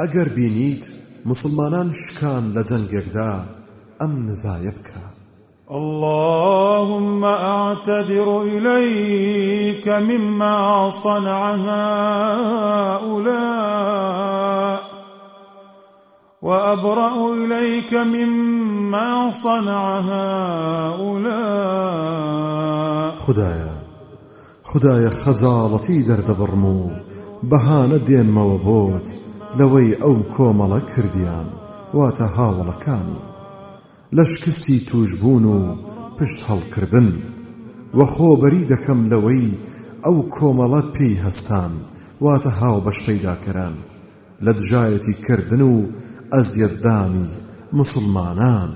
ئەگەر بینیت مسلمانان شکان لە جەنگێکدا ئەم نزایە بکە. اللهم أعتذر إليك مما صنع هؤلاء وأبرأ إليك مما صنع هؤلاء. خدايا خدايا خجالتي دەردەبڕم بهان الدين موبوت لوي أو كومل كرديان واتە هاوڵەکانی. لە شکستی توشبوون و پشت هەڵکردن وە خۆبەری دەکەم لەوەی ئەو کۆمەڵە پێی هەستان واتە هاو بەش پەیداکەران لە دژایەتی کردن و ئەزیەتدانی مسلمانان.